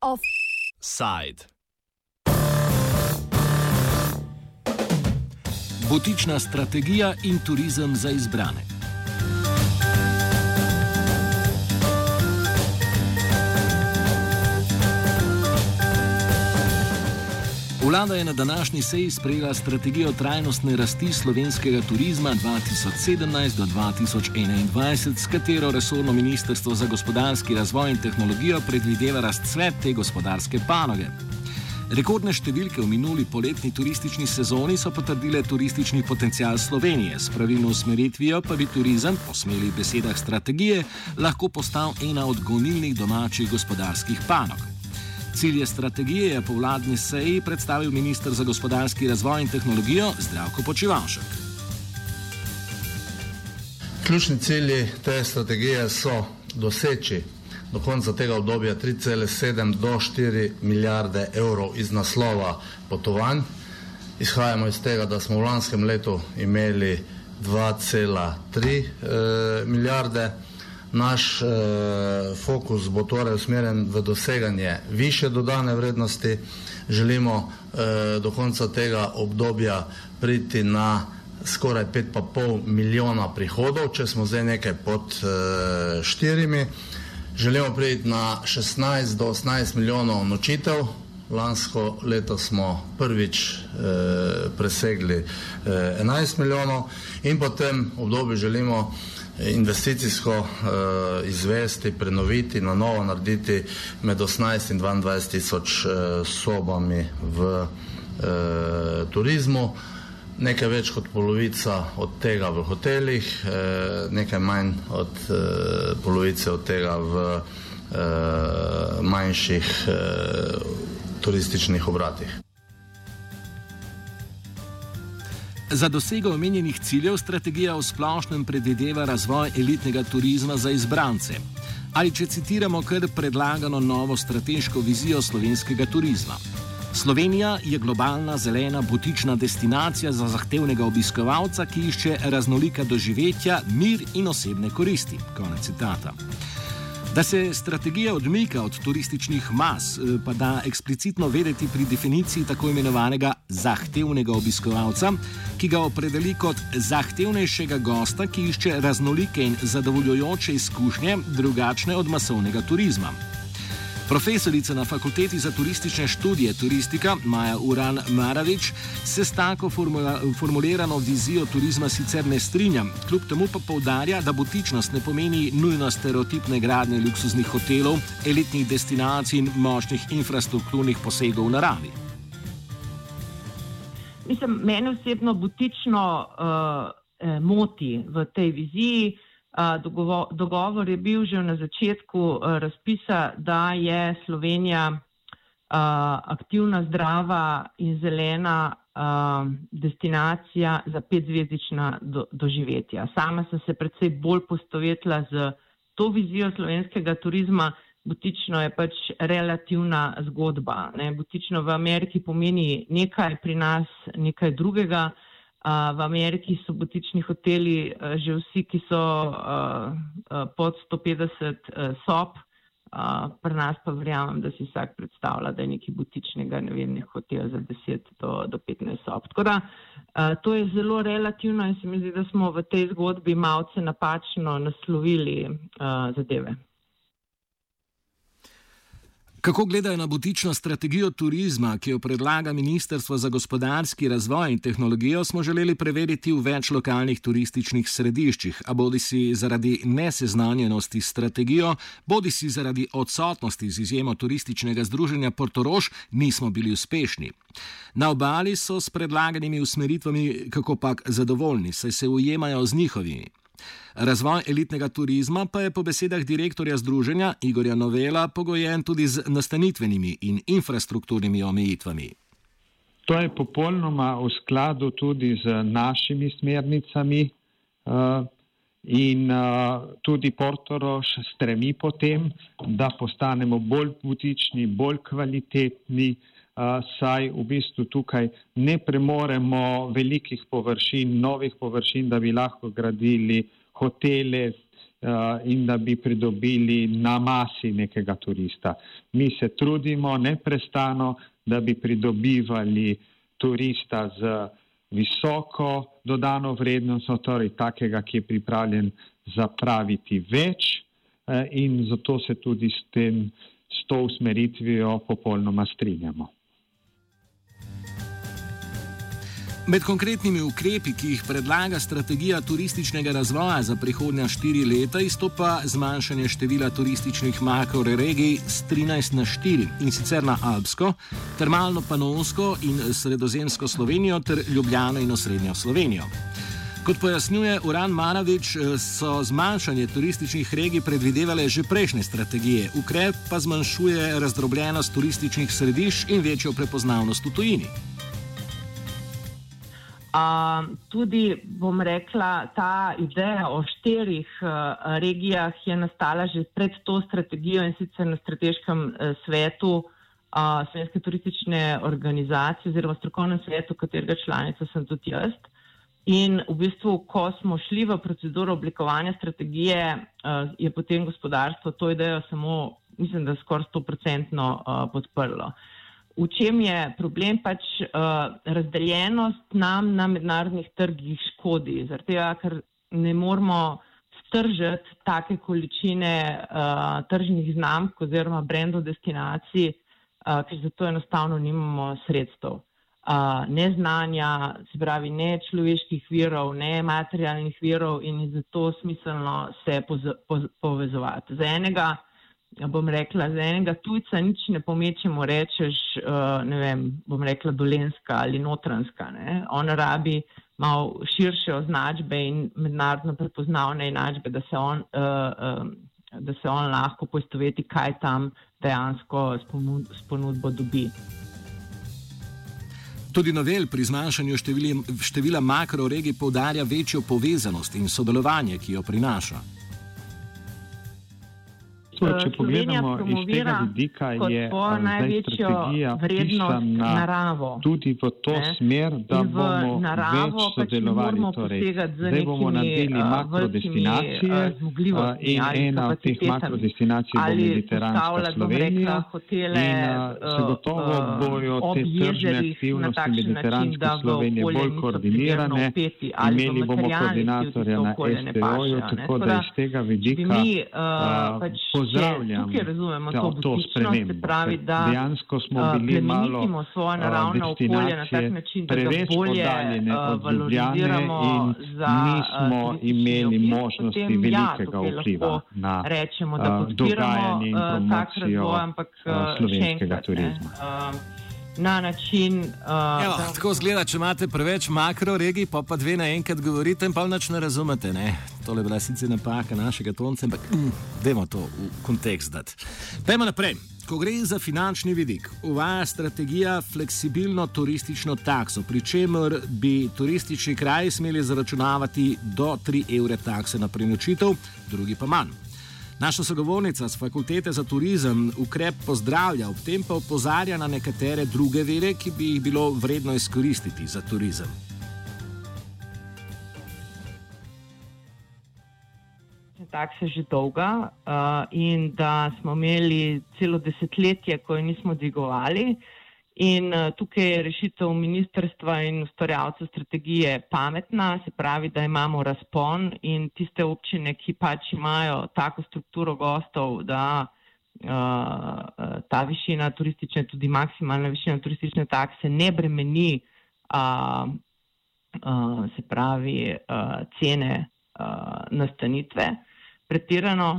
Offside. Butična strategija in turizem za izbrane. Vlada je na današnji seji sprejela strategijo trajnostne rasti slovenskega turizma 2017 do 2021, s katero resorno ministrstvo za gospodarski razvoj in tehnologijo predvideva razcvet te gospodarske panoge. Rekordne številke v minuli poletni turistični sezoni so potrdile turistični potencial Slovenije, s pravilno usmeritvijo pa bi turizem, po smelih besedah strategije, lahko postal ena od gonilnih domačih gospodarskih panog. Cilje strategije je po vladni seji predstavil ministr za gospodarski razvoj in tehnologijo Zdravko Počivalšek. Ključni cilji te strategije so doseči do konca tega obdobja 3,7 do 4 milijarde evrov iz naslova potovanj. Izhajamo iz tega, da smo v lanskem letu imeli 2,3 eh, milijarde evrov. Naš eh, fokus bo torej usmerjen v doseganje više dodane vrednosti. Želimo eh, do konca tega obdobja priti na skoraj 5,5 milijona prihodov, če smo zdaj nekaj pod eh, štirimi. Želimo priti na 16 do 18 milijonov nočitev. Lansko leto smo prvič eh, presegli eh, 11 milijonov in potem obdobje želimo investicijsko uh, izvesti, prenoviti, na novo narediti med 18 in 22 tisoč uh, sobami v uh, turizmu. Nekaj več kot polovica od tega v hotelih, nekaj manj od polovice od tega v manjših turističnih obratih. Za dosego omenjenih ciljev strategija v splošnem predvideva razvoj elitnega turizma za izbrance. Ali če citiramo kar predlagano novo strateško vizijo slovenskega turizma. Slovenija je globalna zelena butična destinacija za zahtevnega obiskovalca, ki išče raznolika doživetja, mir in osebne koristi. Konec citata. Da se strategija odmika od turističnih mas, eh, pa da eksplicitno vedeti pri definiciji tako imenovanega zahtevnega obiskovalca, ki ga opredeli kot zahtevnejšega gosta, ki išče raznolike in zadovoljujoče izkušnje, drugačne od masovnega turizma. Profesorica na Fakulteti za turistične študije turistika Maja Uran Maravič se s tako formula, formulirano vizijo turizma sicer ne strinja, kljub temu pa povdarja, da butičnost ne pomeni nujno stereotipne gradnje luksuznih hotelov, elitnih destinacij in močnih infrastrukturnih posegov v naravi. Mislim, mene osebno butično uh, moti v tej viziji. Dogovor je bil že na začetku razpisa, da je Slovenija aktivna, zdrava in zelena destinacija za petzvezdična doživetja. Sama sem se predvsej bolj postovetila z to vizijo slovenskega turizma. Butično je pač relativna zgodba. Ne? Butično v Ameriki pomeni nekaj, pri nas nekaj drugega. V Ameriki so butični hoteli že vsi, ki so pod 150 sob, pri nas pa verjamem, da si vsak predstavlja, da je nekaj butičnega, ne vem, nek hotel za 10 do, do 15 sob. Tako da to je zelo relativno in se mi zdi, da smo v tej zgodbi malce napačno naslovili zadeve. Kako gledajo na butično strategijo turizma, ki jo predlaga Ministrstvo za gospodarski razvoj in tehnologijo, smo želeli preveriti v več lokalnih turističnih središčih, a bodi si zaradi neseznanjenosti s strategijo, bodi si zaradi odsotnosti z izjemo turističnega združenja Portorož, nismo bili uspešni. Na obali so s predlaganimi usmeritvami kako pak zadovoljni, saj se ujemajo z njihovimi. Razvoj elitnega turizma pa je po besedah direktorja združenja Igorja Novela pogojen tudi z nastanitvenimi in infrastrukturnimi omejitvami. To je popolnoma v skladu tudi z našimi smernicami uh, in uh, tudi Portoroš stremi potem, da postanemo bolj butični, bolj kvalitetni, saj v bistvu tukaj ne premoremo velikih površin, novih površin, da bi lahko gradili hotele in da bi pridobili na masi nekega turista. Mi se trudimo neprestano, da bi pridobivali turista z visoko dodano vrednostjo, torej takega, ki je pripravljen zapraviti več in zato se tudi s, tem, s to usmeritvijo popolnoma strinjamo. Med konkretnimi ukrepi, ki jih predlaga strategija turističnega razvoja za prihodnja štiri leta, izstopa zmanjšanje števila turističnih makroregij z 13 na 4 in sicer na Alpsko, termalno-panonsko in sredozemsko Slovenijo ter Ljubljano in osrednjo Slovenijo. Kot pojasnjuje Uran Manavič, so zmanjšanje turističnih regij predvidevale že prejšnje strategije, ukrep pa zmanjšuje razdrobljenost turističnih središč in večjo prepoznavnost v tujini. Uh, tudi, bom rekla, ta ideja o štirih uh, regijah je nastala že pred to strategijo in sicer na strateškem uh, svetu uh, Slovenske turistične organizacije oziroma strokovnem svetu, katerega članica sem tudi jaz. In v bistvu, ko smo šli v proceduro oblikovanja strategije, uh, je potem gospodarstvo to idejo samo, mislim, da skoraj stoprocentno uh, podprlo. Uh, V čem je problem? Pač uh, razdeljenost nam na mednarodnih trgih škodi, zaradi tega, ker ne moramo stržiti take količine uh, tržnih znamk oziroma brendov destinacij, uh, ker zato enostavno nimamo sredstev. Uh, ne znanja, se pravi, ne človeških virov, ne materialnih virov in je zato smiselno se povezovati. Za enega bom rekla, za enega tujca nič ne pomečemo, rečeš, uh, ne vem, bom rekla dolenska ali notranska. Ne? On rabi malo širše označbe in mednarodno prepoznavne enačbe, da se on, uh, um, da se on lahko poistoveti, kaj tam dejansko s ponudbo dobi. Tudi novel pri zmanjšanju števila makroregij poudarja večjo povezanost in sodelovanje, ki jo prinaša. To, če pogledamo iz tega vidika, je največja vrednost naravo. Tudi v to ne? smer, da v bomo naravo več pač sodelovali. Pač torej, zdaj bomo naredili makrodestinacije in ena od teh makrodestinacij bo mediteranska Slovenija. In se gotovo bojo te tržne aktivnosti mediteranske Slovenije bolj koordinirane. Imeli bomo koordinatorja na STO-ju, tako da iz tega vidika pozdravljam tukaj razumemo to, to spremembo. Se pravi, da dejansko smo bili malo svoje naravne okolje na tak način, da ga bolje valoriziramo za nismo imeli možnosti ja, velikega vpliva na rečemo, da dogajanje in promocijo ampak, slovenskega turizma. Na način, uh, Evo, da... Tako zgleda, če imate preveč makro regij, pa pa dve naenkrat govorite in pa nič ne razumete. Ne? tole bila sicer napaka našega tonca, ampak mm, dajmo to v kontekst dati. Pejmo naprej. Ko gre za finančni vidik, uvaja strategija fleksibilno turistično takso, pri čemer bi turistični kraj smeli zaračunavati do 3 evre takse na prenočitev, drugi pa manj. Naša sogovornica z fakultete za turizem ukrep pozdravlja, ob tem pa opozarja na nekatere druge vere, ki bi jih bilo vredno izkoristiti za turizem. takse že dolga uh, in da smo imeli celo desetletje, ko jo nismo dvigovali. In uh, tukaj je rešitev ministrstva in ustvarjalcev strategije pametna, se pravi, da imamo razpon in tiste občine, ki pač imajo tako strukturo gostov, da uh, ta višina turistične, tudi maksimalna višina turistične takse ne bremeni, uh, uh, se pravi, uh, cene uh, nastanitve. Pretirano,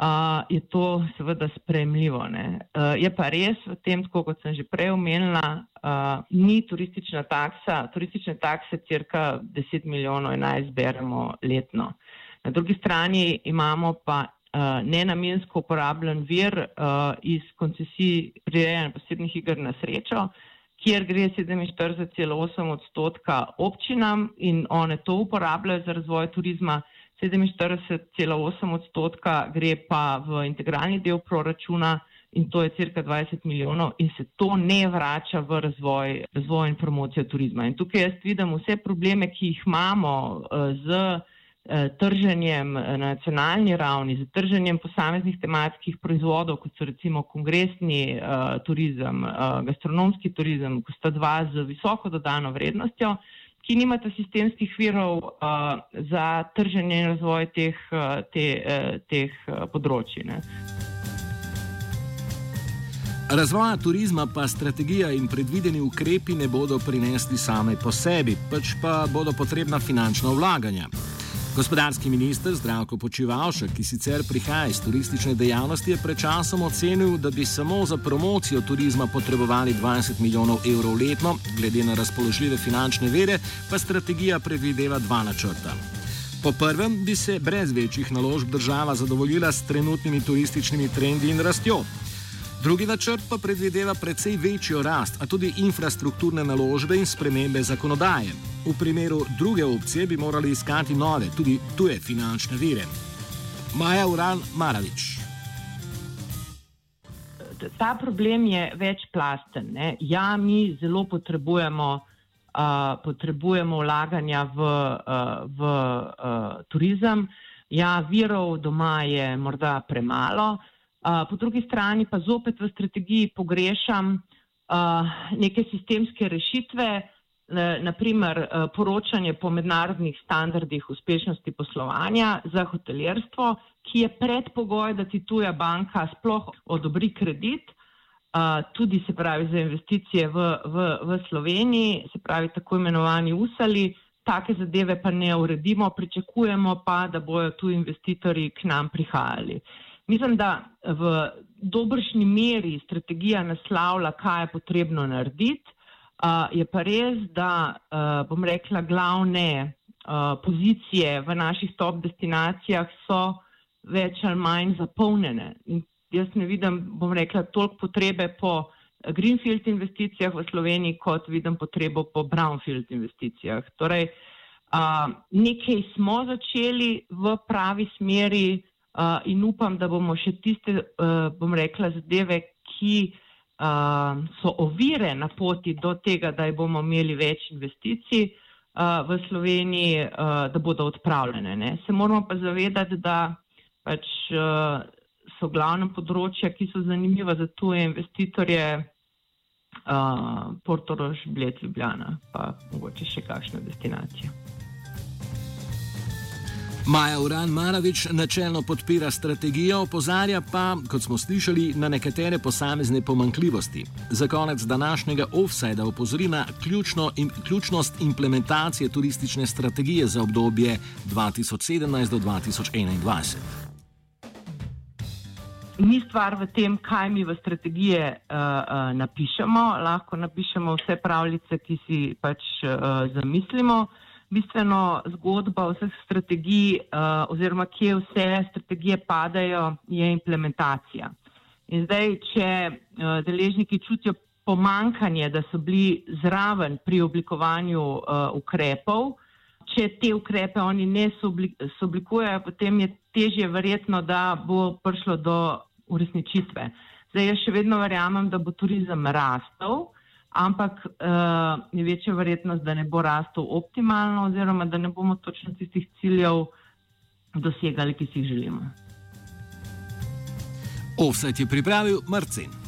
uh, je to seveda spremljivo. Uh, je pa res v tem, tako kot sem že prej omenila, uh, ni turistična taksa, turistične takse cirka 10 milijonov in naj zberemo letno. Na drugi strani imamo pa uh, nenamensko uporabljen vir uh, iz koncesij prirejanja posebnih igr na srečo, kjer gre 47,8 odstotka občinam in one to uporabljajo za razvoj turizma. 47,8 odstotka gre pa v integralni del proračuna, in to je cirka 20 milijonov in se to ne vrača v razvoj, razvoj in promocijo turizma. In tukaj jaz vidim vse probleme, ki jih imamo z trženjem na nacionalni ravni, z trženjem posameznih tematskih proizvodov, kot so recimo kongresni uh, turizem, uh, gastronomski turizem, ko sta dva z visoko dodano vrednostjo, ki nimata sistemskih virov uh, za trženje in razvoj teh, uh, te, uh, teh uh, področji. Ne. Razvoja turizma pa strategija in predvideni ukrepi ne bodo prinesli same po sebi, pač pa bodo potrebna finančna vlaganja. Gospodarski minister Zdravko Počivalšek, ki sicer prihaja iz turistične dejavnosti, je pred časom ocenil, da bi samo za promocijo turizma potrebovali 20 milijonov evrov letno, glede na razpoložljive finančne vere pa strategija predvideva dva načrta. Po prvem bi se brez večjih naložb država zadovoljila s trenutnimi turističnimi trendi in rastjo. Drugi načrt pa predvideva precej večjo rast, a tudi infrastrukturne naložbe in spremembe zakonodaje. V primeru druge opcije bi morali iskati nove, tudi tuje finančne vire. Maja Uran Maravič. Ta problem je večplasten. Ne? Ja, mi zelo potrebujemo, uh, potrebujemo vlaganja v, uh, v uh, turizem. Ja, virov doma je morda premalo. Uh, po drugi strani pa zopet v strategiji pogrešam uh, neke sistemske rešitve, naprimer poročanje po mednarodnih standardih uspešnosti poslovanja za hotelirstvo, ki je predpogoj, da ti tuja banka sploh odobri kredit, tudi se pravi za investicije v, v, v Sloveniji, se pravi tako imenovani usali, take zadeve pa ne uredimo, pričakujemo pa, da bojo tu investitorji k nam prihajali. Mislim, da v dobršni meri strategija naslavlja, kaj je potrebno narediti. Uh, je pa res, da uh, bom rekla, glavne uh, pozicije v naših top destinacijah so več ali manj zapolnjene. In jaz ne vidim, bom rekla, toliko potrebe po greenfield investicijah v Sloveniji, kot vidim potrebo po brownfield investicijah. Torej, uh, nekaj smo začeli v pravi smeri uh, in upam, da bomo še tiste, uh, bom rekla, zadeve, ki uh, so ovire na poti do tega, da bomo imeli več investicij uh, v Sloveniji, uh, da bodo odpravljene. Ne. Se moramo pa zavedati, da pač, uh, so glavne področja, ki so zanimiva za tuje investitorje, uh, Portorož, Bled, Ljubljana, pa mogoče še kakšna destinacija. Maja Uran Maravič načelno podpira strategijo, opozarja pa, kot smo slišali, na nekatere posamezne pomankljivosti. Za konec današnjega offsajda opozori na ključno in, ključnost implementacije turistične strategije za obdobje 2017 do 2021. Ni stvar v tem, kaj mi v strategije uh, uh, napišemo, lahko napišemo vse pravljice, ki si pač uh, zamislimo bistveno zgodba vseh strategij uh, oziroma kje vse strategije padajo, je implementacija. In zdaj, če uh, deležniki čutijo pomankanje, da so bili zraven pri oblikovanju uh, ukrepov, če te ukrepe oni ne soblikujejo, potem je težje verjetno, da bo prišlo do uresničitve. Zdaj, jaz še vedno verjamem, da bo turizem rastel ampak uh, je večja verjetnost, da ne bo rastel optimalno, oziroma da ne bomo točno tistih ciljev dosegali, ki si jih želimo. Offset je pripravil Marcin.